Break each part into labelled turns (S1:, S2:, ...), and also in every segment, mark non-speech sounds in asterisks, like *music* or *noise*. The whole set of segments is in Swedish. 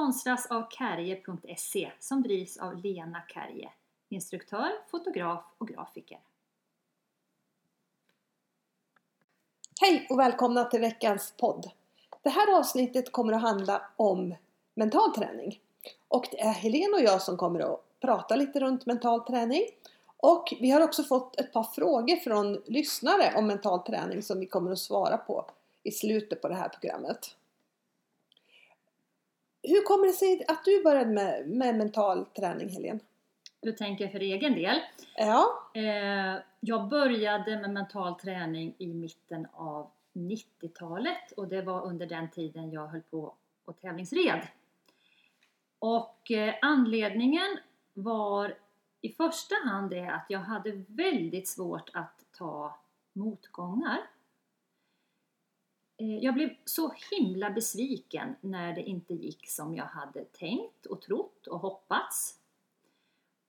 S1: sponsras av Kärje.se som drivs av Lena Kärje, instruktör, fotograf och grafiker.
S2: Hej och välkomna till veckans podd. Det här avsnittet kommer att handla om mental träning. Och det är Helene och jag som kommer att prata lite runt mental träning. Och vi har också fått ett par frågor från lyssnare om mental träning som vi kommer att svara på i slutet på det här programmet. Hur kommer det sig att du började med, med mental träning Helene?
S1: Du tänker för egen del.
S2: Ja.
S1: Eh, jag började med mental träning i mitten av 90-talet och det var under den tiden jag höll på och tävlingsred. Och eh, anledningen var i första hand det att jag hade väldigt svårt att ta motgångar. Eh, jag blev så himla besviken när det inte gick som jag hade tänkt och trott och hoppats.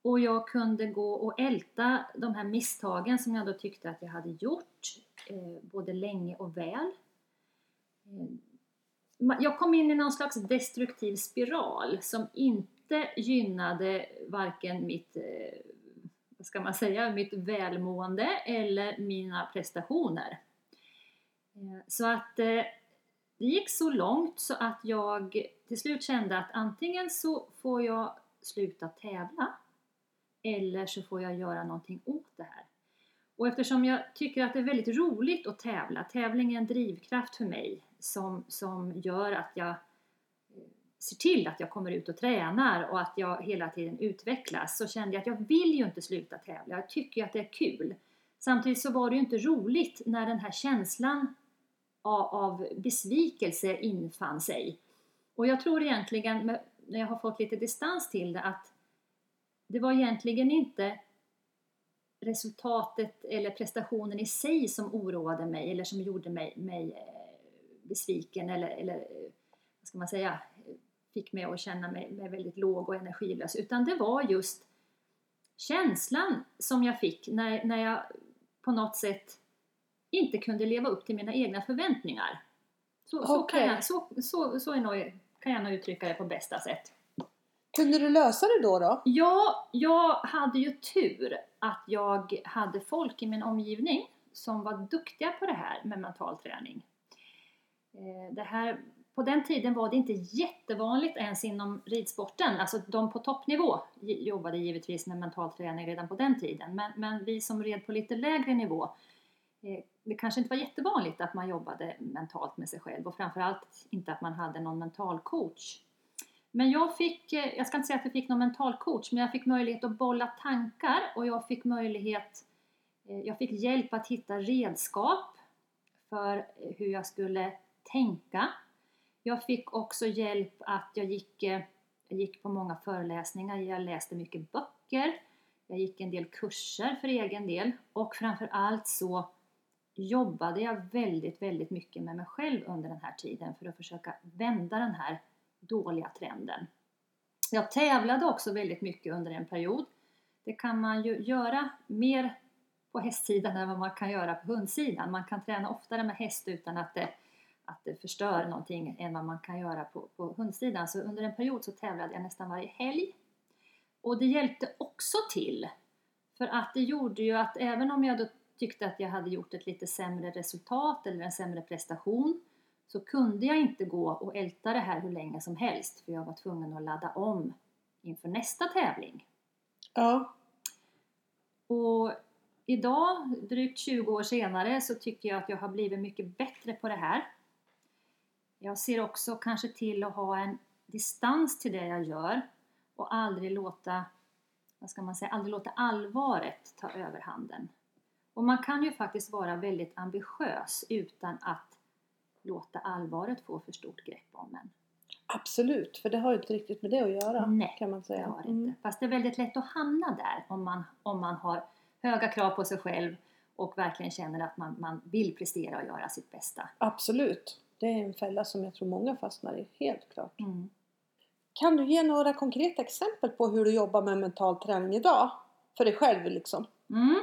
S1: Och jag kunde gå och älta de här misstagen som jag då tyckte att jag hade gjort, eh, både länge och väl. Eh, jag kom in i någon slags destruktiv spiral som inte gynnade varken mitt, vad ska man säga, mitt välmående eller mina prestationer. Eh, så att eh, det gick så långt så att jag till slut kände att antingen så får jag sluta tävla eller så får jag göra någonting åt det här. Och eftersom jag tycker att det är väldigt roligt att tävla, tävling är en drivkraft för mig som, som gör att jag eh, ser till att jag kommer ut och tränar och att jag hela tiden utvecklas så kände jag att jag vill ju inte sluta tävla, jag tycker ju att det är kul. Samtidigt så var det ju inte roligt när den här känslan av, av besvikelse infann sig. Och jag tror egentligen, när jag har fått lite distans till det, att det var egentligen inte resultatet eller prestationen i sig som oroade mig eller som gjorde mig, mig eh, besviken eller, eller eh, vad ska man säga, fick mig att känna mig, mig väldigt låg och energilös utan det var just känslan som jag fick när, när jag på något sätt inte kunde leva upp till mina egna förväntningar. Så, så, kan, jag, så, så, så nog, kan jag nog uttrycka det på bästa sätt.
S2: Kunde du lösa det då? då?
S1: Ja, jag hade ju tur att jag hade folk i min omgivning som var duktiga på det här med mental träning. Eh, det här, på den tiden var det inte jättevanligt ens inom ridsporten, alltså de på toppnivå jobbade givetvis med mental träning redan på den tiden, men, men vi som red på lite lägre nivå Eh, det kanske inte var jättevanligt att man jobbade mentalt med sig själv och framförallt inte att man hade någon mental coach men jag fick, eh, jag ska inte säga att jag fick någon mental coach, men jag fick möjlighet att bolla tankar och jag fick möjlighet, eh, jag fick hjälp att hitta redskap för hur jag skulle tänka. Jag fick också hjälp att jag gick, jag gick på många föreläsningar, jag läste mycket böcker, jag gick en del kurser för egen del och framförallt så jobbade jag väldigt, väldigt mycket med mig själv under den här tiden för att försöka vända den här dåliga trenden. Jag tävlade också väldigt mycket under en period. Det kan man ju göra mer på hästsidan än vad man kan göra på hundsidan. Man kan träna oftare med häst utan att det, att det förstör någonting än vad man kan göra på, på hundsidan. Så under en period så tävlade jag nästan varje helg. Och det hjälpte också till. För att det gjorde ju att även om jag då tyckte att jag hade gjort ett lite sämre resultat eller en sämre prestation så kunde jag inte gå och älta det här hur länge som helst för jag var tvungen att ladda om inför nästa tävling.
S2: Ja.
S1: Och idag, drygt 20 år senare, så tycker jag att jag har blivit mycket bättre på det här. Jag ser också kanske till att ha en distans till det jag gör och aldrig låta, vad ska man säga, aldrig låta allvaret ta överhanden. Och man kan ju faktiskt vara väldigt ambitiös utan att låta allvaret få för stort grepp om en.
S2: Absolut, för det har ju inte riktigt med det att göra
S1: Nej,
S2: kan man säga.
S1: det har det inte. Mm. Fast det är väldigt lätt att hamna där om man, om man har höga krav på sig själv och verkligen känner att man, man vill prestera och göra sitt bästa.
S2: Absolut, det är en fälla som jag tror många fastnar i, helt klart.
S1: Mm.
S2: Kan du ge några konkreta exempel på hur du jobbar med mental träning idag? För dig själv liksom.
S1: Mm.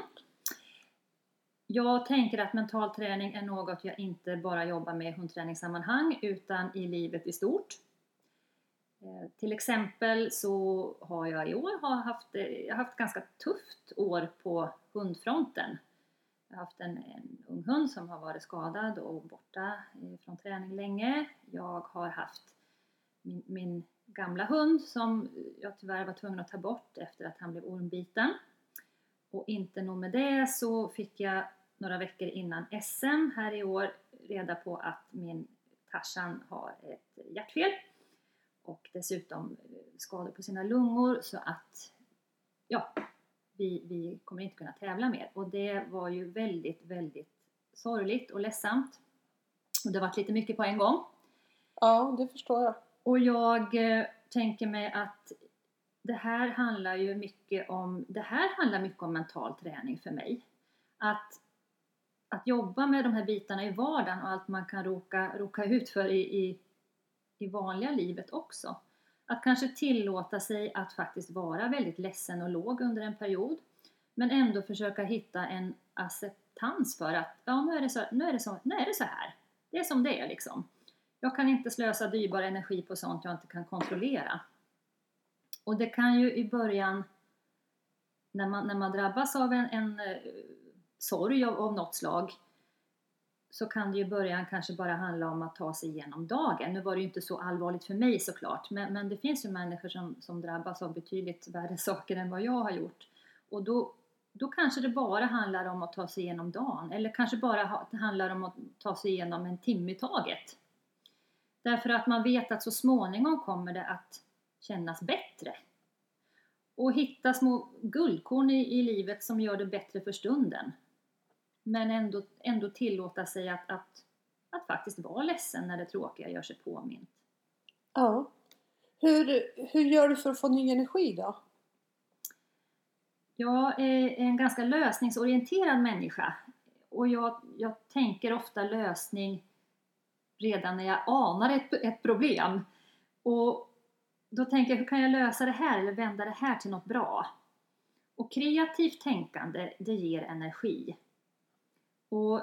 S1: Jag tänker att mental träning är något jag inte bara jobbar med i hundträningssammanhang utan i livet i stort. Eh, till exempel så har jag i år har haft, eh, jag haft ganska tufft år på hundfronten. Jag har haft en, en ung hund som har varit skadad och borta eh, från träning länge. Jag har haft min, min gamla hund som jag tyvärr var tvungen att ta bort efter att han blev ormbiten. Och inte nog med det så fick jag några veckor innan SM här i år reda på att min Tarzan har ett hjärtfel och dessutom skador på sina lungor så att ja, vi, vi kommer inte kunna tävla mer. Och det var ju väldigt, väldigt sorgligt och ledsamt. Och det var lite mycket på en gång.
S2: Ja, det förstår jag.
S1: Och jag eh, tänker mig att det här handlar ju mycket om, det här handlar mycket om mental träning för mig. Att, att jobba med de här bitarna i vardagen och allt man kan råka, råka ut för i, i, i vanliga livet också. Att kanske tillåta sig att faktiskt vara väldigt ledsen och låg under en period. Men ändå försöka hitta en acceptans för att ja, nu är det så, nu är det så, nu är det så här. Det är som det är liksom. Jag kan inte slösa dyrbar energi på sånt jag inte kan kontrollera. Och det kan ju i början, när man, när man drabbas av en, en eh, sorg av, av något slag, så kan det ju i början kanske bara handla om att ta sig igenom dagen. Nu var det ju inte så allvarligt för mig såklart, men, men det finns ju människor som, som drabbas av betydligt värre *laughs* saker än vad jag har gjort. Och då, då kanske det bara handlar om att ta sig igenom dagen, eller kanske bara ha, det handlar om att ta sig igenom en timme i taget. Därför att man vet att så småningom kommer det att kännas bättre. Och hitta små guldkorn i, i livet som gör det bättre för stunden. Men ändå, ändå tillåta sig att, att, att faktiskt vara ledsen när det tråkiga gör sig påmint.
S2: Ja. Hur, hur gör du för att få ny energi då?
S1: Jag är en ganska lösningsorienterad människa. Och jag, jag tänker ofta lösning redan när jag anar ett, ett problem. Och då tänker jag, hur kan jag lösa det här eller vända det här till något bra? Och kreativt tänkande, det ger energi. Och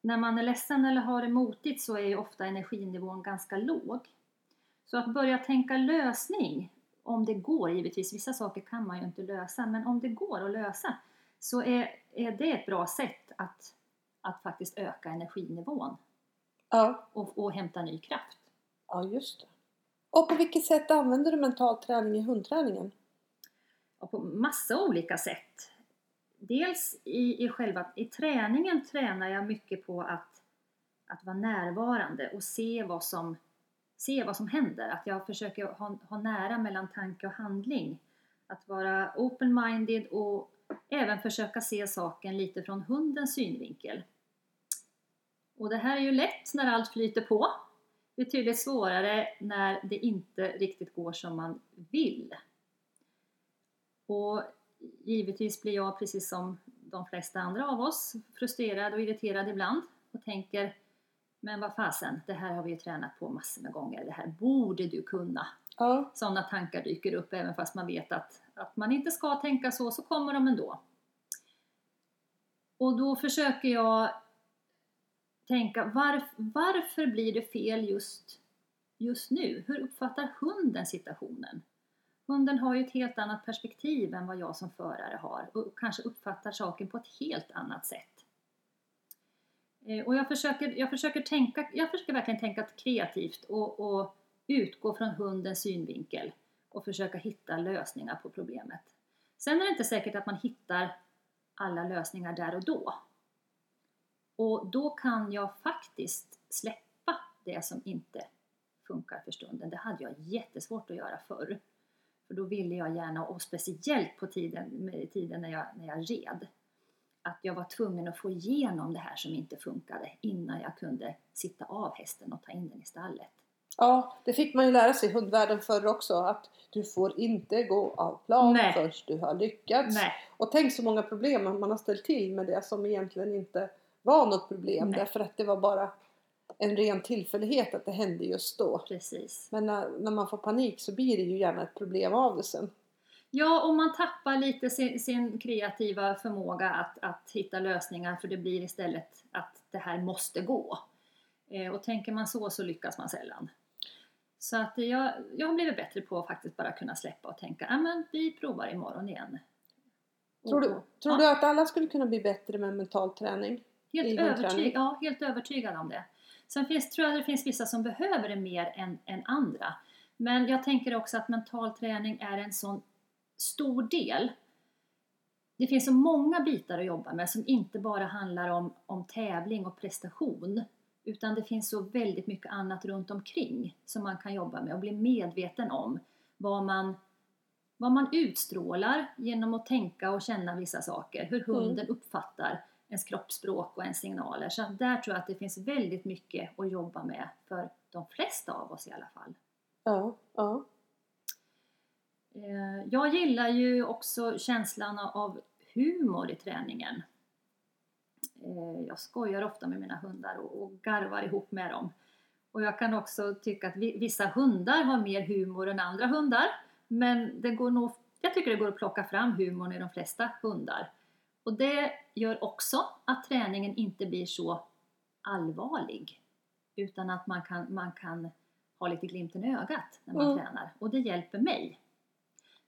S1: när man är ledsen eller har det motigt så är ju ofta energinivån ganska låg. Så att börja tänka lösning, om det går givetvis, vissa saker kan man ju inte lösa, men om det går att lösa så är, är det ett bra sätt att, att faktiskt öka energinivån
S2: Ja.
S1: och, och hämta ny kraft.
S2: Ja, just det. Och på vilket sätt använder du mental träning i hundträningen?
S1: Ja, på massa olika sätt. Dels i, i själva i träningen tränar jag mycket på att, att vara närvarande och se vad som, se vad som händer. Att jag försöker ha, ha nära mellan tanke och handling. Att vara open-minded och även försöka se saken lite från hundens synvinkel. Och det här är ju lätt när allt flyter på. Betydligt svårare när det inte riktigt går som man vill. Och givetvis blir jag precis som de flesta andra av oss frustrerad och irriterad ibland och tänker men vad fasen, det här har vi ju tränat på massor med gånger, det här borde du kunna.
S2: Ja.
S1: Sådana tankar dyker upp även fast man vet att, att man inte ska tänka så, så kommer de ändå. Och då försöker jag tänka varf, varför blir det fel just, just nu? Hur uppfattar hunden situationen? Hunden har ju ett helt annat perspektiv än vad jag som förare har och kanske uppfattar saken på ett helt annat sätt. Eh, och jag försöker, jag försöker, tänka, jag försöker verkligen tänka kreativt och, och utgå från hundens synvinkel och försöka hitta lösningar på problemet. Sen är det inte säkert att man hittar alla lösningar där och då. Och då kan jag faktiskt släppa det som inte funkar för stunden. Det hade jag jättesvårt att göra förr. För då ville jag gärna, och speciellt på tiden, tiden när, jag, när jag red, att jag var tvungen att få igenom det här som inte funkade innan jag kunde sitta av hästen och ta in den i stallet.
S2: Ja, det fick man ju lära sig i hundvärlden förr också att du får inte gå av plan
S1: Nej.
S2: först du har lyckats.
S1: Nej,
S2: Och tänk så många problem man har ställt till med det som egentligen inte var något problem
S1: Nej.
S2: därför att det var bara en ren tillfällighet att det hände just då.
S1: precis.
S2: Men när, när man får panik så blir det ju gärna ett problem av det sen.
S1: Ja, om man tappar lite sin, sin kreativa förmåga att, att hitta lösningar för det blir istället att det här måste gå. Eh, och tänker man så så lyckas man sällan. Så att jag, jag har blivit bättre på att faktiskt bara kunna släppa och tänka, ja men vi provar imorgon igen.
S2: Tror, du,
S1: Och-
S2: tror
S1: ja.
S2: du att alla skulle kunna bli bättre med mental träning?
S1: Helt, övertyg, ja, helt övertygad om det. Sen finns, tror jag det finns vissa som behöver det mer än, än andra. Men jag tänker också att mental träning är en sån stor del. Det finns så många bitar att jobba med som inte bara handlar om, om tävling och prestation. Utan det finns så väldigt mycket annat runt omkring som man kan jobba med och bli medveten om vad man, vad man utstrålar genom att tänka och känna vissa saker. Hur hunden uppfattar ens kroppsspråk och ens signaler. Så där tror jag att det finns väldigt mycket att jobba med för de flesta av oss i alla fall.
S2: Ja, ja.
S1: Eh, Jag gillar ju också känslan av humor i träningen. Eh, Jag skojar ofta med mina hundar och garvar ihop med dem. Och jag kan också tycka att vi- vissa hundar har mer humor än andra hundar. Men det går nog, jag tycker det går att plocka fram humorn i de flesta hundar. Och det gör också att träningen inte blir så allvarlig. Utan att man kan, man kan ha lite glimten i ögat när man
S2: Mm.
S1: tränar. Och det hjälper mig.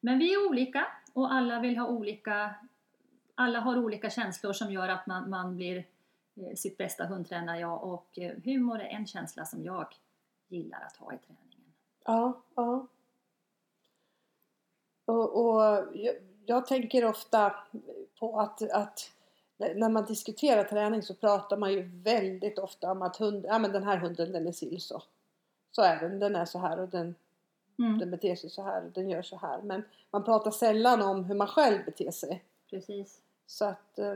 S1: Men vi är olika och alla vill ha olika alla har olika känslor som gör att man, man blir eh, sitt bästa hundtränare. Ja, och eh, humor är en känsla som jag gillar att ha i träningen.
S2: Ja, ja. Och, och jag, jag tänker ofta på att, att när man diskuterar träning så pratar man ju väldigt ofta om att hund, ja, men den här hunden den är sill så. Så är den, den är så här och den,
S1: Mm,
S2: den beter sig så här och den gör så här. Men man pratar sällan om hur man själv beter sig.
S1: precis.
S2: Så att eh,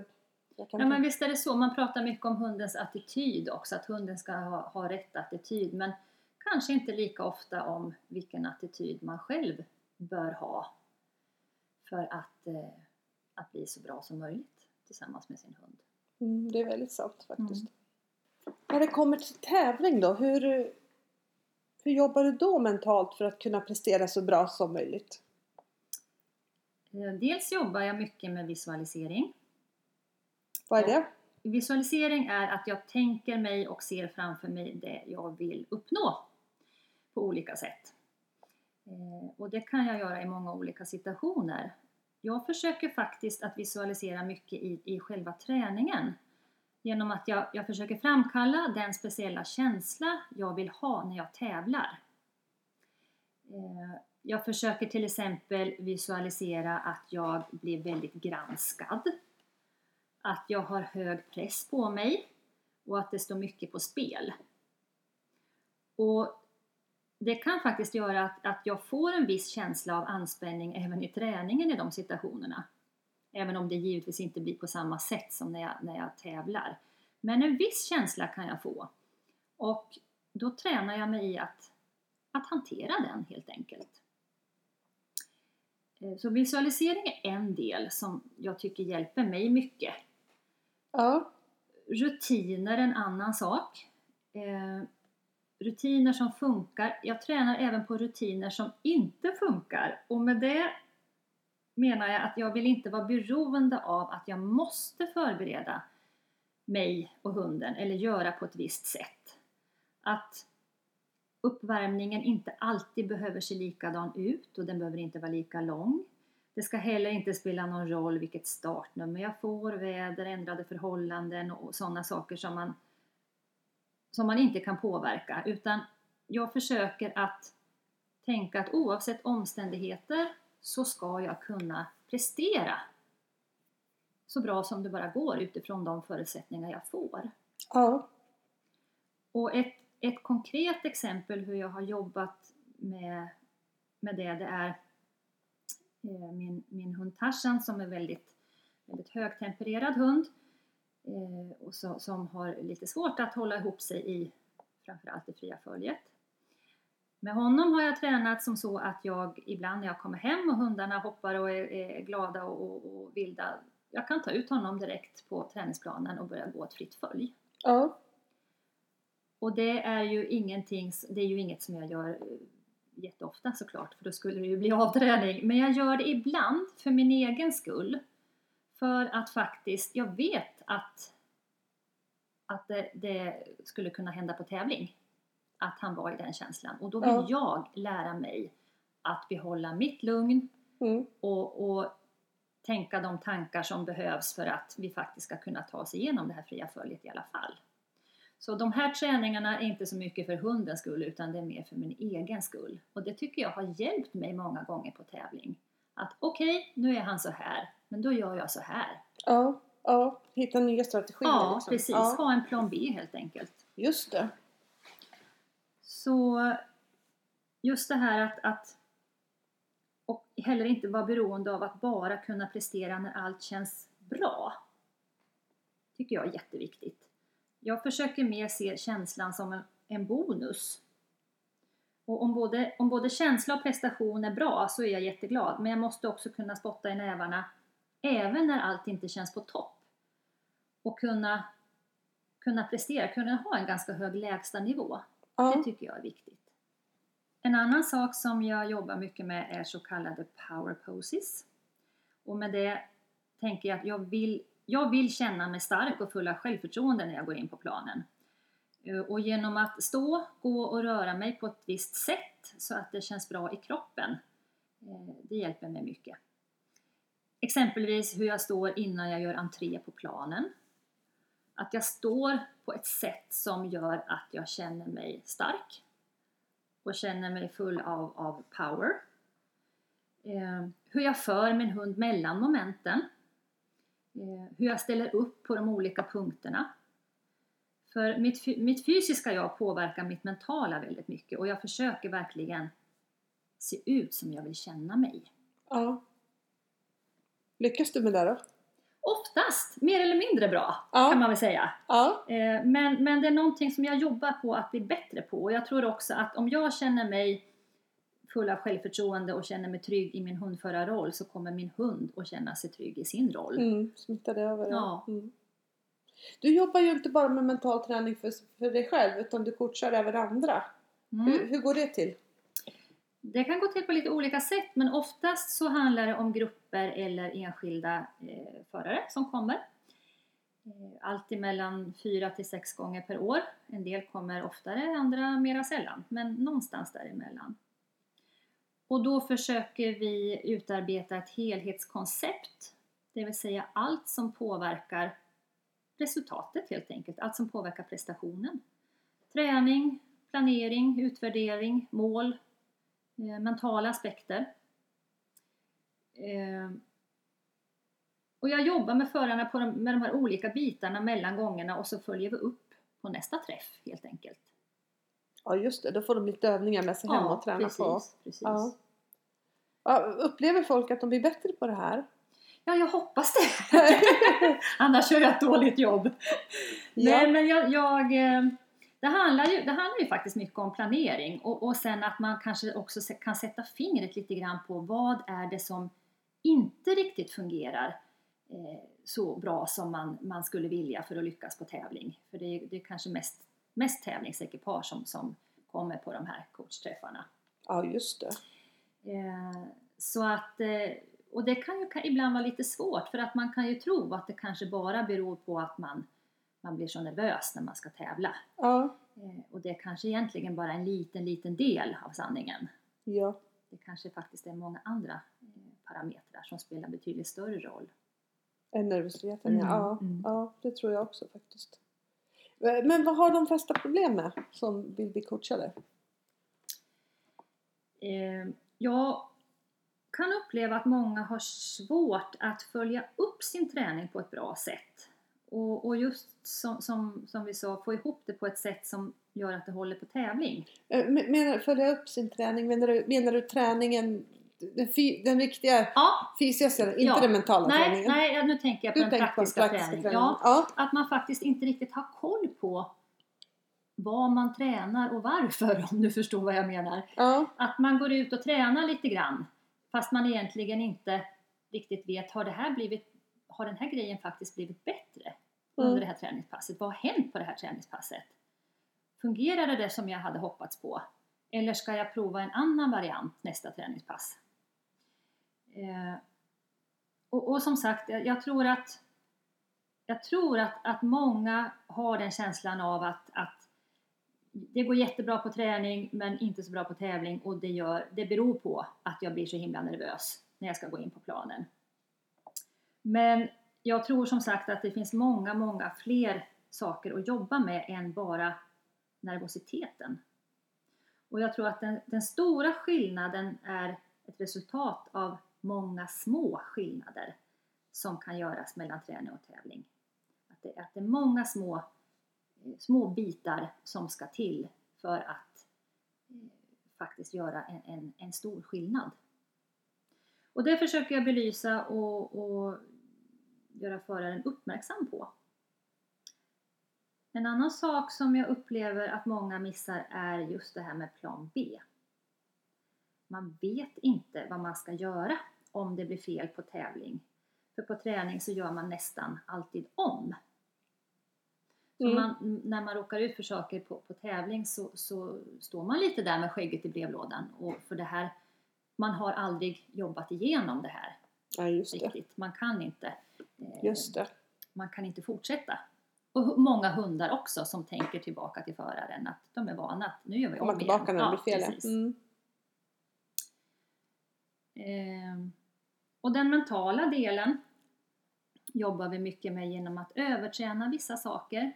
S1: Ja, men visst är det så. Man pratar mycket om hundens attityd också, att hunden ska ha, ha rätt attityd. Men kanske inte lika ofta om vilken attityd man själv bör ha för att, eh, att bli så bra som möjligt tillsammans med sin hund.
S2: Mm, det är väldigt sant faktiskt.
S1: Mm.
S2: När det kommer till tävling då, hur, hur jobbar du då mentalt för att kunna prestera så bra som möjligt?
S1: Eh, Dels jobbar jag mycket med visualisering.
S2: Vad är det?
S1: Visualisering är att jag tänker mig och ser framför mig det jag vill uppnå på olika sätt. Eh, Och det kan jag göra i många olika situationer. Jag försöker faktiskt att visualisera mycket i, i själva träningen. Genom att jag, jag försöker framkalla den speciella känsla jag vill ha när jag tävlar. Eh, jag försöker till exempel visualisera att jag blir väldigt granskad att jag har hög press på mig och att det står mycket på spel. Och det kan faktiskt göra att, att jag får en viss känsla av anspänning även i träningen i de situationerna. Även om det givetvis inte blir på samma sätt som när jag, när jag tävlar. Men en viss känsla kan jag få. Och då tränar jag mig i att, att hantera den helt enkelt. Eh, Så visualisering är en del som jag tycker hjälper mig mycket.
S2: Ja.
S1: Rutiner en annan sak. Rutiner som funkar. Jag tränar även på rutiner som inte funkar. Och med det menar jag att jag vill inte vara beroende av att jag måste förbereda mig och hunden eller göra på ett visst sätt. Att uppvärmningen inte alltid behöver se likadan ut och den behöver inte vara lika lång. Det ska heller inte spela någon roll vilket startnummer jag får, väder, ändrade förhållanden och sådana saker som man, som man inte kan påverka. Utan jag försöker att tänka att oavsett omständigheter så ska jag kunna prestera så bra som det bara går utifrån de förutsättningar jag får.
S2: Ja.
S1: Och ett, ett konkret exempel hur jag har jobbat med, med det, det är eh, min, min hund Tarzan som är väldigt, väldigt högtempererad hund och så, som har lite svårt att hålla ihop sig i framförallt det fria följet. Med honom har jag tränat som så att jag ibland när jag kommer hem och hundarna hoppar och är, är glada och, och, och vilda, jag kan ta ut honom direkt på träningsplanen och börja gå ett fritt följ.
S2: Ja.
S1: Och det är ju ingenting, det är ju inget som jag gör eh, jätteofta såklart, för då skulle det ju bli *laughs* avträning. Men jag gör det ibland för min egen skull. För att faktiskt, jag vet att, att det, det skulle kunna hända på tävling. att han var i den känslan. Och då
S2: Ja.
S1: vill jag lära mig att behålla mitt lugn
S2: Mm.
S1: och, och tänka de tankar som behövs för att vi faktiskt ska kunna ta oss igenom det här fria följet i alla fall. Så de här träningarna är inte så mycket för hundens skull utan det är mer för min egen skull. Och det tycker jag har hjälpt mig många gånger på tävling. Att okej, nu är han så här, men då gör jag så här.
S2: Ja, ja. Hitta nya strategier.
S1: Ja,
S2: liksom.
S1: precis.
S2: Ja,
S1: Ha en plan B helt enkelt.
S2: just det.
S1: Så just det här att, att och heller inte vara beroende av att bara kunna prestera när allt känns bra. Tycker jag är jätteviktigt. Jag försöker mer se känslan som en, en bonus. Och om både, om både känsla och prestation är bra så är jag jätteglad. Men jag måste också kunna spotta i nävarna även när allt inte känns på topp. Och kunna, kunna prestera, kunna ha en ganska hög lägstanivå. Det
S2: Ja,
S1: tycker jag är viktigt. En annan sak som jag jobbar mycket med är så kallade power poses. Och med det tänker jag att jag vill, jag vill känna mig stark och full av självförtroende när jag går in på planen. Eh, Och genom att stå, gå och röra mig på ett visst sätt så att det känns bra i kroppen, eh, det hjälper mig mycket. Exempelvis hur jag står innan jag gör entré på planen. Att jag står på ett sätt som gör att jag känner mig stark och känner mig full av, av power. Eh, hur jag för min hund mellan momenten. Eh, hur jag ställer upp på de olika punkterna. För mitt, mitt fysiska jag påverkar mitt mentala väldigt mycket och jag försöker verkligen se ut som jag vill känna mig.
S2: ja. Lyckas du med det då?
S1: Oftast mer eller mindre bra
S2: Ja.
S1: kan man väl säga.
S2: Ja,
S1: Eh, Men, men det är någonting som jag jobbar på att bli bättre på och jag tror också att om jag känner mig full av självförtroende och känner mig trygg i min hundförarroll så kommer min hund att känna sig trygg i sin roll.
S2: mm, smittar det över.
S1: Ja.
S2: Mm. Du jobbar ju inte bara med mental träning för, för dig själv utan du coachar även andra.
S1: Mm.
S2: Hur, hur går det till?
S1: Det kan gå till på lite olika sätt men oftast så handlar det om grupper eller enskilda eh, förare som kommer. Eh, allt mellan fyra till sex gånger per år. En del kommer oftare, andra mera sällan, men någonstans däremellan. Och då försöker vi utarbeta ett helhetskoncept, det vill säga allt som påverkar resultatet helt enkelt, allt som påverkar prestationen. Träning, planering, utvärdering, mål, mentala aspekter. Eh, och jag jobbar med förarna på de, med de här olika bitarna mellan gångerna och så följer vi upp på nästa träff helt enkelt.
S2: Ja just det, då får de lite övningar med sig hem och träna
S1: precis,
S2: på.
S1: Precis.
S2: Ja. Ja, upplever folk att de blir bättre på det här?
S1: Ja, jag hoppas det. *laughs* Annars gör jag ett dåligt jobb. Nej, men jag, jag, eh, det, handlar ju, det handlar ju faktiskt mycket om planering och, och sen att man kanske också kan sätta fingret lite grann på vad är det som inte riktigt fungerar eh, så bra som man, man skulle vilja för att lyckas på tävling. För det är, det är kanske mest, mest tävlingsekipage som, som kommer på de här coachträffarna.
S2: Ja just det.
S1: Eh, så att, eh, och det kan ju ibland vara lite svårt för att man kan ju tro att det kanske bara beror på att man, man blir så nervös när man ska tävla.
S2: Ja,
S1: Eh, och det är kanske egentligen bara en liten, liten del av sanningen.
S2: ja.
S1: Det kanske faktiskt är många andra eh, parametrar som spelar betydligt större roll.
S2: En nervositeten
S1: Mm,
S2: ja.
S1: mm.
S2: ja. det tror jag också faktiskt. Men vad har de flesta problem med som vill bli coachade?
S1: Eh, jag kan uppleva att många har svårt att följa upp sin träning på ett bra sätt. Och, och just som, som, som vi sa, få ihop det på ett sätt som gör att det håller på tävling.
S2: Eh, men- Menar, följa upp sin träning, menar du, menar du träningen, den, fy, den riktiga
S1: Ja,
S2: fysiska, inte
S1: Ja.
S2: den mentala
S1: nej,
S2: träningen?
S1: nej, nu tänker jag på
S2: Du
S1: den
S2: tänker på
S1: praktiska,
S2: praktiska
S1: träningen.
S2: träningen.
S1: Ja,
S2: Ja.
S1: att man faktiskt inte riktigt har koll på vad man tränar och varför, *laughs* om du förstår vad jag menar.
S2: Ja.
S1: Att man går ut och tränar lite grann fast man egentligen inte riktigt vet, har, det här blivit, har den här grejen faktiskt blivit bättre under
S2: Mm.
S1: det här träningspasset? Vad har hänt på det här träningspasset? Fungerade det som jag hade hoppats på? Eller ska jag prova en annan variant nästa träningspass? Eh, och, och som sagt, jag, tror att jag tror att, att många har den känslan av att, att det går jättebra på träning men inte så bra på tävling och det, gör, det beror på att jag blir så himla nervös när jag ska gå in på planen. Men jag tror som sagt att det finns många, många fler saker att jobba med än bara nervositeten. Och jag tror att den, den stora skillnaden är ett resultat av många små skillnader som kan göras mellan träning och tävling. Att det, att det är många små, eh, små bitar som ska till för att eh, faktiskt göra en, en, en, stor skillnad. Och det försöker jag belysa och, och göra föraren uppmärksam på. En annan sak som jag upplever att många missar är just det här med plan B. Man vet inte vad man ska göra om det blir fel på tävling. För på träning så gör man nästan alltid om. Mm. Man, när man råkar ut för saker på, på tävling så, så, står man lite där med skägget i brevlådan. Och för det här, man har aldrig jobbat igenom det här.
S2: Ja.
S1: Riktigt. Man kan inte.
S2: Just det.
S1: Man kan inte fortsätta. Och många hundar också som tänker tillbaka till föraren att de är vana att nu gör vi om
S2: igen. tillbaka när det blir fel. Mm.
S1: Eh, och den mentala delen jobbar vi mycket med genom att överträna vissa saker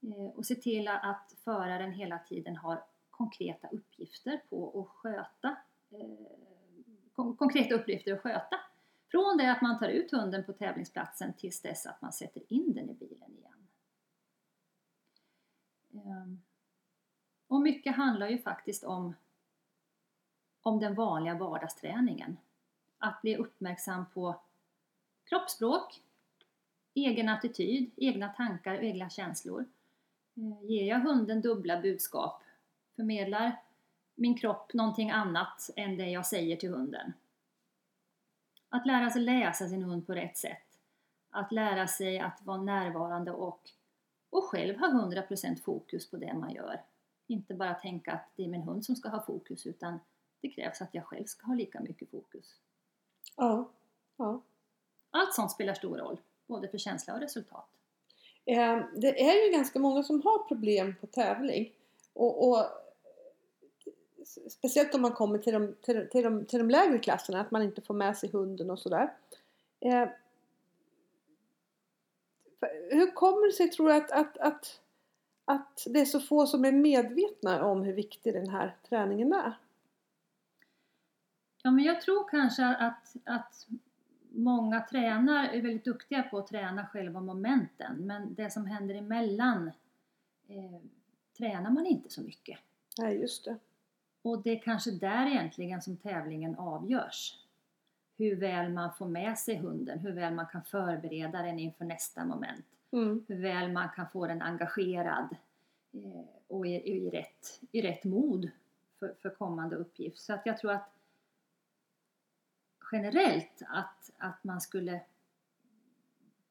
S1: eh, och se till att föraren hela tiden har konkreta uppgifter på att sköta eh, konkreta uppgifter att sköta. Från det att man tar ut hunden på tävlingsplatsen tills dess att man sätter in den i bilen igen. Ehm, och mycket handlar ju faktiskt om, om den vanliga vardagsträningen. Att bli uppmärksam på kroppsspråk, egen attityd, egna tankar och egna känslor. Ehm, ger jag hunden dubbla budskap? Förmedlar min kropp någonting annat än det jag säger till hunden? Att lära sig läsa sin hund på rätt sätt. Att lära sig att vara närvarande och och själv ha 100% fokus på det man gör. Inte bara tänka att det är min hund som ska ha fokus utan det krävs att jag själv ska ha lika mycket fokus.
S2: Ja. ja.
S1: Allt sånt spelar stor roll, både för känsla och resultat.
S2: Eh, det är ju ganska många som har problem på tävling. Och, och Speciellt om man kommer till de, till, till, de, till de lägre klasserna, att man inte får med sig hunden och sådär. Eh, hur kommer det sig tror du att, att, att, att det är så få som är medvetna om hur viktig den här träningen är?
S1: Ja, men jag tror kanske att, att många tränare är väldigt duktiga på att träna själva momenten men det som händer emellan eh, tränar man inte så mycket.
S2: Nej, just det.
S1: Och det är kanske där egentligen som tävlingen avgörs hur väl man får med sig hunden, hur väl man kan förbereda den inför nästa moment. Mm. Hur väl man kan få den engagerad eh, och i, i, rätt, i rätt mod för, för kommande uppgift. Så att jag tror att generellt att, att man skulle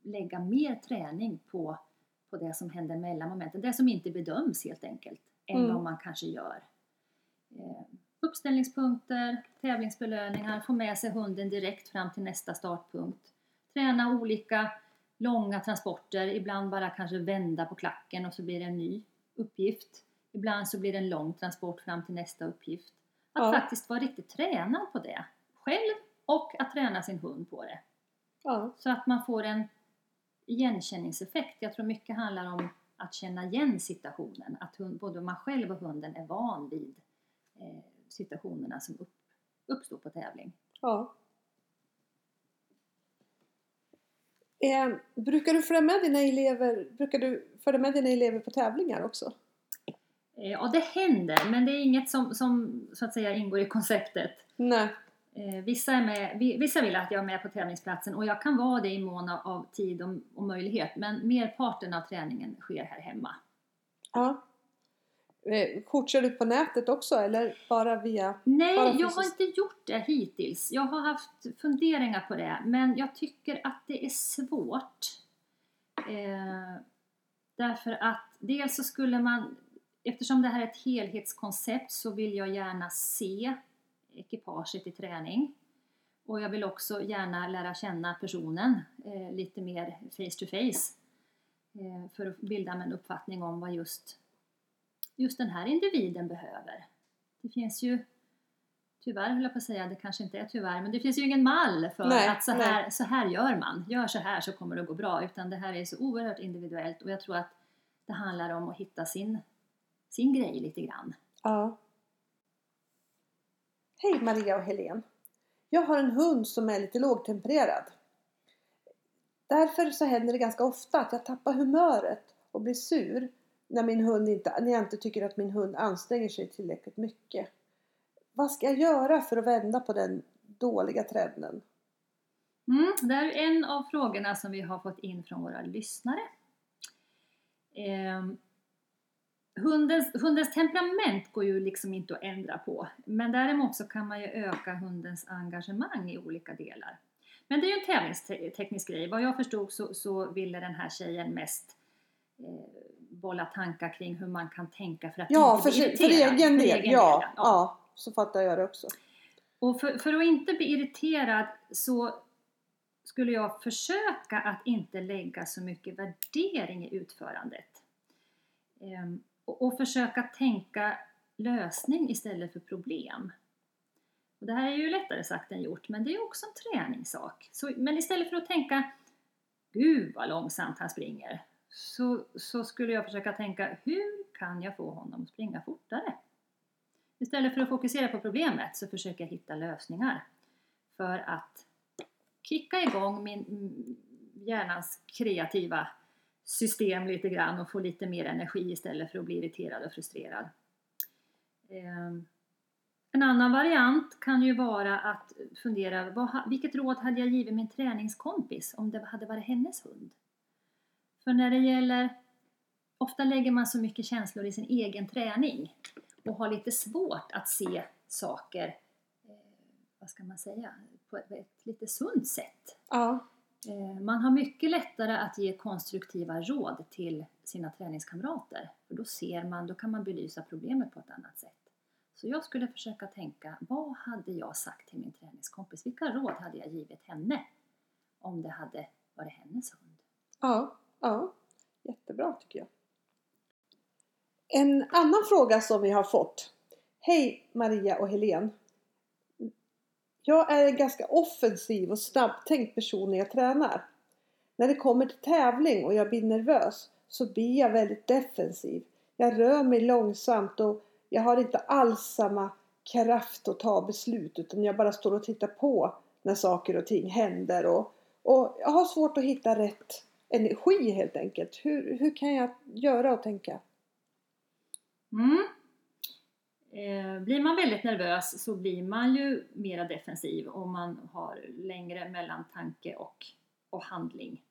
S1: lägga mer träning på, på det som händer mellan momenten, det som inte bedöms helt enkelt, än mm. vad man kanske gör. Eh, uppställningspunkter, tävlingsbelöningar, få med sig hunden direkt fram till nästa startpunkt. Träna olika långa transporter, ibland bara kanske vända på klacken och så blir det en ny uppgift. Ibland så blir det en lång transport fram till nästa uppgift. Att ja. faktiskt vara riktigt tränad på det själv och att träna sin hund på det. Ja. Så att man får en igenkänningseffekt. Jag tror mycket handlar om att känna igen situationen. Att hund, både man själv och hunden är van vid situationerna som upp, uppstår på tävling.
S2: Ja. Eh, brukar du följa med dina elever, brukar du följa med dina elever på tävlingar också?
S1: Eh, ja, det händer, men det är inget som, som så att säga ingår i konceptet.
S2: Nej.
S1: Eh, vissa, är med, vissa vill att jag är med på tävlingsplatsen och jag kan vara det i mån av tid och, och möjlighet, men merparten av träningen sker här hemma.
S2: Ja. Eh, coachar du på nätet också eller bara via?
S1: Nej,
S2: bara
S1: jag har inte gjort det hittills. Jag har haft funderingar på det men jag tycker att det är svårt. Eh, därför att dels så skulle man, eftersom det här är ett helhetskoncept så vill jag gärna se ekipaget i träning. Och jag vill också gärna lära känna personen eh, lite mer face to face. Eh, för att bilda mig en uppfattning om vad just just den här individen behöver. Det finns ju, tyvärr höll jag på att säga, det kanske inte är tyvärr, men det finns ju ingen mall för
S2: Nej,
S1: att så här, så här gör man, gör så här så kommer det att gå bra, utan det här är så oerhört individuellt och jag tror att det handlar om att hitta sin, sin grej lite grann.
S2: Ja. Hej Maria och Helene. Jag har en hund som är lite lågtempererad. Därför så händer det ganska ofta att jag tappar humöret och blir sur när, min hund inte, när jag inte tycker att min hund anstränger sig tillräckligt mycket. Vad ska jag göra för att vända på den dåliga trenden?
S1: Mm, det här är en av frågorna som vi har fått in från våra lyssnare. Eh, hundens, hundens temperament går ju liksom inte att ändra på, men däremot så kan man ju öka hundens engagemang i olika delar. Men det är ju en tävlingsteknisk grej. Vad jag förstod så, så ville den här tjejen mest eh, bolla tankar kring hur man kan tänka för att
S2: Ja,
S1: inte
S2: för,
S1: bli
S2: för
S1: irriterad.
S2: egen del.
S1: egen
S2: ja,
S1: ja.
S2: ja, så fattar jag det också.
S1: Och för, för att inte bli irriterad så skulle jag försöka att inte lägga så mycket värdering i utförandet. Ehm, och, och försöka tänka lösning istället för problem. Och det här är ju lättare sagt än gjort, men det är också en träningssak. Så, men istället för att tänka Gud vad långsamt han springer, så, så skulle jag försöka tänka hur kan jag få honom att springa fortare? Istället för att fokusera på problemet så försöker jag hitta lösningar för att kicka igång min mm, hjärnans kreativa system lite grann och få lite mer energi istället för att bli irriterad och frustrerad. Ehm, en annan variant kan ju vara att fundera, vad, vilket råd hade jag givit min träningskompis om det hade varit hennes hund? För när det gäller, ofta lägger man så mycket känslor i sin egen träning och har lite svårt att se saker, eh, vad ska man säga, på ett, lite sunt sätt.
S2: Ja,
S1: Eh, Man har mycket lättare att ge konstruktiva råd till sina träningskamrater. För då ser man, då kan man belysa problemet på ett annat sätt. Så jag skulle försöka tänka, vad hade jag sagt till min träningskompis? Vilka råd hade jag givit henne om det hade varit hennes hund?
S2: ja, ja. Jättebra tycker jag. En annan fråga som vi har fått. Hej Maria och Helen. Jag är en ganska offensiv och snabbtänkt person när jag tränar. När det kommer till tävling och jag blir nervös så blir jag väldigt defensiv. Jag rör mig långsamt och jag har inte alls samma kraft att ta beslut utan jag bara står och tittar på när saker och ting händer och, och jag har svårt att hitta rätt energi helt enkelt. Hur, hur kan jag göra och tänka?
S1: Mm. Eh, blir man väldigt nervös så blir man ju mera defensiv om man har längre mellan tanke och, och handling.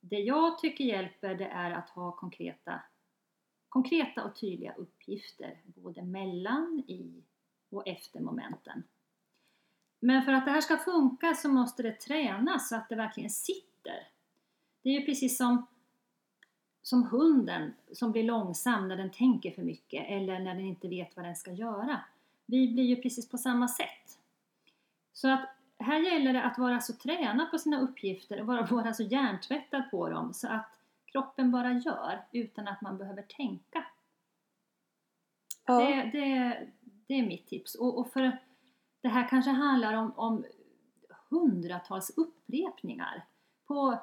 S1: Det jag tycker hjälper det är att ha konkreta, konkreta och tydliga uppgifter både mellan, i och efter momenten. Men för att det här ska funka så måste det tränas så att det verkligen sitter. Det är ju precis som som hunden som blir långsam när den tänker för mycket eller när den inte vet vad den ska göra. Vi blir ju precis på samma sätt. Så att här gäller det att vara så tränad på sina uppgifter och vara, *laughs* vara så hjärntvättad på dem så att kroppen bara gör utan att man behöver tänka.
S2: Ja,
S1: Det, det, det är mitt tips. Och, och för det här kanske handlar om, om hundratals upprepningar på,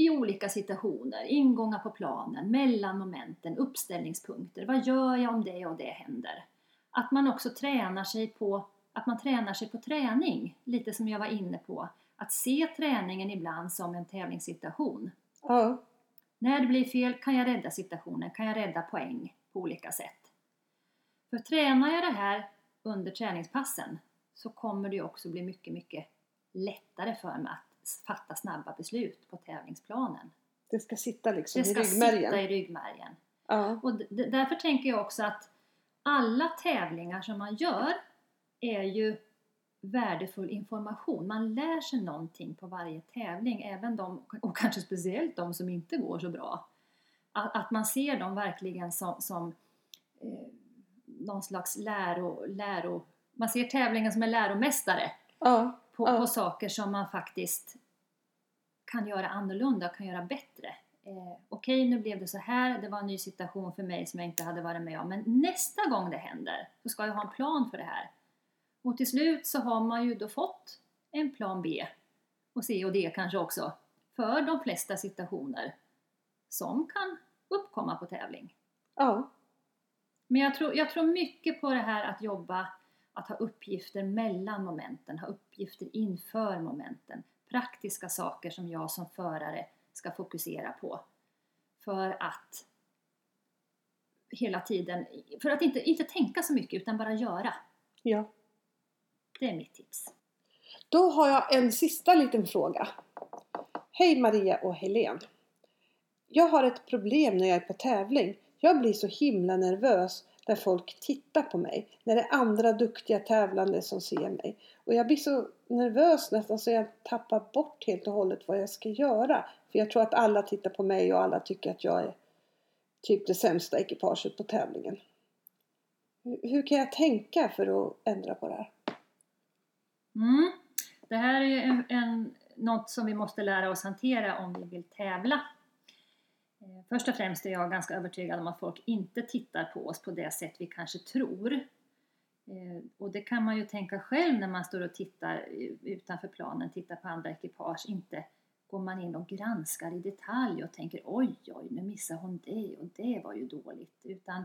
S1: i olika situationer, ingångar på planen, mellan momenten, uppställningspunkter. Vad gör jag om det och det händer? Att man också tränar sig på att man tränar sig på träning, lite som jag var inne på. Att se träningen ibland som en tävlingssituation.
S2: ja,
S1: När det blir fel kan jag rädda situationen, kan jag rädda poäng på olika sätt. För tränar jag det här under träningspassen så kommer det också bli mycket, mycket lättare för mig att fatta snabba beslut på tävlingsplanen.
S2: det ska sitta liksom
S1: Det
S2: i
S1: ska
S2: ryggmärgen.
S1: sitta i ryggmärgen.
S2: Ja,
S1: Och därför tänker jag också att alla tävlingar som man gör är ju värdefull information. Man lär sig någonting på varje tävling, även de, och kanske speciellt de som inte går så bra. Att, att man ser dem verkligen som, som eh, någon slags läro, läro... Man ser tävlingen som en läromästare
S2: ja,
S1: på,
S2: Ja.
S1: på saker som man faktiskt kan göra annorlunda och kan göra bättre eh, okej nu blev det så här, det var en ny situation för mig som jag inte hade varit med om. Men nästa gång det händer så ska jag ha en plan för det här. Och till slut så har man ju då fått en plan B och C och D kanske också för de flesta situationer som kan uppkomma på tävling.
S2: Ja.
S1: Men jag tror, jag tror mycket på det här att jobba, att ha uppgifter mellan momenten, ha uppgifter inför momenten. Praktiska saker som jag som förare ska fokusera på. För att hela tiden, för att inte, inte tänka så mycket utan bara göra.
S2: ja.
S1: Det är mitt tips.
S2: Då har jag en sista liten fråga. Hej Maria och Helen. Jag har ett problem när jag är på tävling. Jag blir så himla nervös där folk tittar på mig. När det är andra duktiga tävlande som ser mig. Och jag blir så nervös nästan så jag tappar bort helt och hållet vad jag ska göra. För jag tror att alla tittar på mig och alla tycker att jag är typ det sämsta ekipaget på tävlingen. Hur- Hur kan jag tänka för att ändra på det här?
S1: Mm. Det här är ju en, en, något som vi måste lära oss hantera om vi vill tävla. Eh, först och främst är jag ganska övertygad om att folk inte tittar på oss på det sätt vi kanske tror. Eh, och det kan man ju tänka själv när man står och tittar utanför planen, tittar på andra ekipage. Inte går man in och granskar i detalj och tänker oj, oj, nu missade hon det och det var ju dåligt. Utan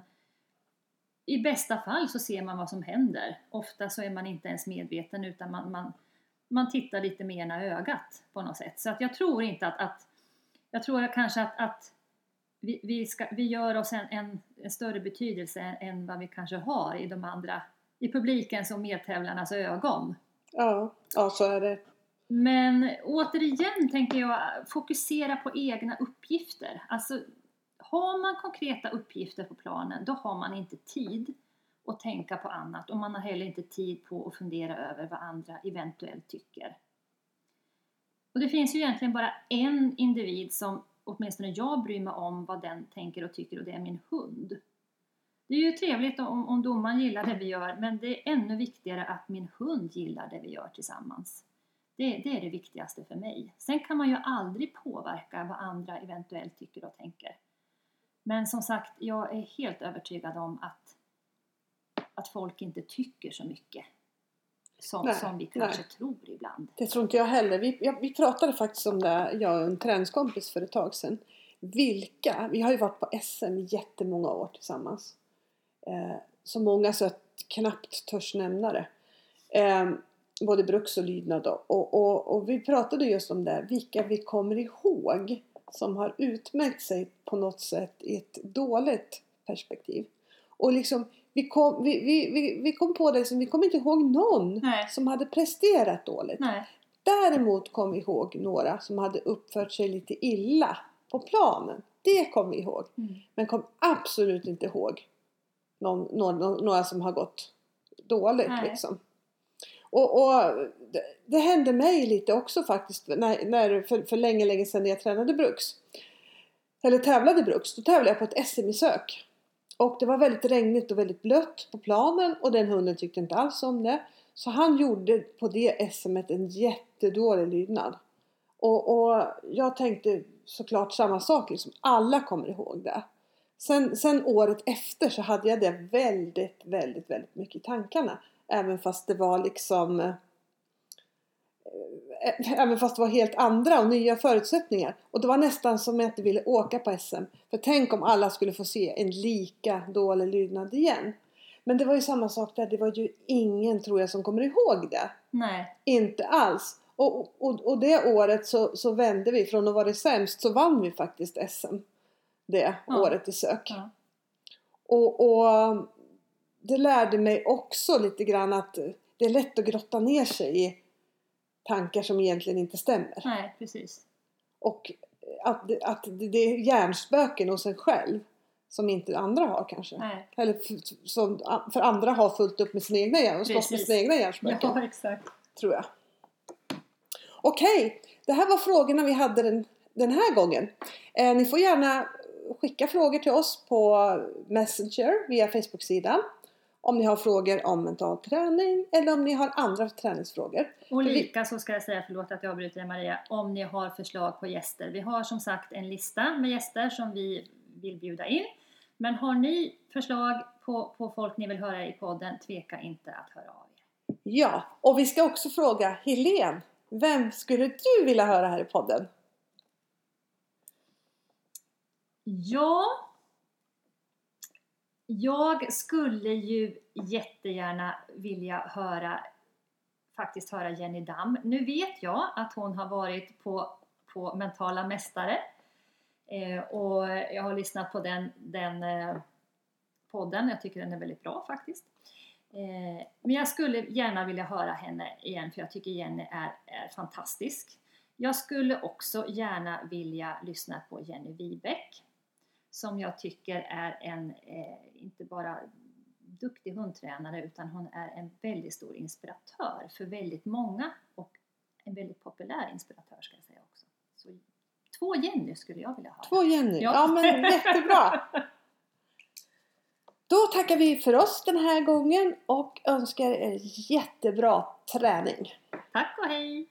S1: i bästa fall så ser man vad som händer. Ofta så är man inte ens medveten utan man, man, man tittar lite med ena ögat på något sätt. Så att jag tror inte att, att jag tror kanske att, att vi, vi, ska, vi gör oss en, en, en större betydelse än, än vad vi kanske har i de andra, i publikens och medtävlarnas ögon.
S2: Ja, ja så är det.
S1: Men återigen tänker jag fokusera på egna uppgifter. Alltså, har man konkreta uppgifter på planen, då har man inte tid att tänka på annat och man har heller inte tid på att fundera över vad andra eventuellt tycker. Och det finns ju egentligen bara en individ som åtminstone jag bryr mig om vad den tänker och tycker och det är min hund. Det är ju trevligt om, om domaren gillar det vi gör men det är ännu viktigare att min hund gillar det vi gör tillsammans. Det, det är det viktigaste för mig. Sen kan man ju aldrig påverka vad andra eventuellt tycker och tänker. Men som sagt, jag är helt övertygad om att, att folk inte tycker så mycket som,
S2: Nej,
S1: som vi kanske
S2: nej.
S1: tror ibland.
S2: Det tror inte jag heller. Vi, ja, vi pratade faktiskt om det, jag och en träningskompis för ett tag sedan. Vilka, vi har ju varit på SM jättemånga år tillsammans. Eh, så många så att jag knappt törs nämna det. Eh, både bruks och lydnad och, och, och vi pratade just om det, vilka vi kommer ihåg som har utmärkt sig på något sätt i ett dåligt perspektiv. Och liksom, vi kom, vi, vi, vi, vi kom på det vi kommer inte ihåg någon
S1: Nej.
S2: som hade presterat dåligt.
S1: Nej,
S2: Däremot kom vi ihåg några som hade uppfört sig lite illa på planen. Det kom vi ihåg.
S1: mm.
S2: Men kom absolut inte ihåg någon, någon, några som har gått dåligt.
S1: Nej.
S2: Liksom. Och, och det, det hände mig lite också faktiskt när, när, för, för länge, länge sedan när jag tränade bruks. Eller tävlade bruks. Då tävlade jag på ett SM i sök. Och det var väldigt regnigt och väldigt blött på planen och den hunden tyckte inte alls om det. Så han gjorde på det SMet en jättedålig lydnad. Och, och jag tänkte såklart samma sak, liksom. alla kommer ihåg det. Sen, sen året efter så hade jag det väldigt, väldigt, väldigt mycket i tankarna. Även fast det var liksom eh, Även fast det var helt andra och nya förutsättningar. Och det var nästan som jag inte ville åka på SM. För tänk om alla skulle få se en lika dålig lydnad igen. Men det var ju samma sak där. Det var ju ingen tror jag som kommer ihåg det.
S1: Nej,
S2: Inte alls. Och, och, och det året så, så vände vi. Från att vara sämst så vann vi faktiskt SM. Det
S1: Ja.
S2: året i sök.
S1: Ja.
S2: Och, och det lärde mig också lite grann att det är lätt att grotta ner sig i tankar som egentligen inte stämmer.
S1: nej precis.
S2: Och att, det- att det är hjärnspöken hos en själv som inte andra har kanske.
S1: Nej.
S2: Eller f- som, för andra har fullt upp med sina egna hjärnor och slåss med
S1: Precis.
S2: sina egna hjärnspöken.
S1: Ja, exakt.
S2: Tror jag. Okej, det här var frågorna vi hade den, den här gången. Eh, ni får gärna skicka frågor till oss på Messenger via Facebook-sidan. Om ni har frågor om mental träning eller om ni har andra träningsfrågor.
S1: Och lika så ska jag säga, förlåt att jag avbryter dig Maria, om ni har förslag på gäster. Vi har som sagt en lista med gäster som vi vill bjuda in. Men har ni förslag på, på folk ni vill höra i podden, tveka inte att höra av er.
S2: Ja, och vi ska också fråga Helene. Vem skulle du vilja höra här i podden?
S1: Ja, jag skulle ju jättegärna vilja höra faktiskt höra Jenny Damm. Nu vet jag att hon har varit på, på Mentala Mästare eh, och jag har lyssnat på den, den eh, podden. Jag tycker den är väldigt bra faktiskt. Eh, men jag skulle gärna vilja höra henne igen för jag tycker Jenny är, är fantastisk. Jag skulle också gärna vilja lyssna på Jenny Wibeck som jag tycker är en, eh, inte bara duktig hundtränare utan hon är en väldigt stor inspiratör för väldigt många och en väldigt populär inspiratör ska jag säga också. Så två Jenny skulle jag vilja ha.
S2: Två Jenny. Ja,
S1: Ja.
S2: men jättebra. *laughs* Då tackar vi för oss den här gången och önskar er jättebra träning.
S1: Tack och hej!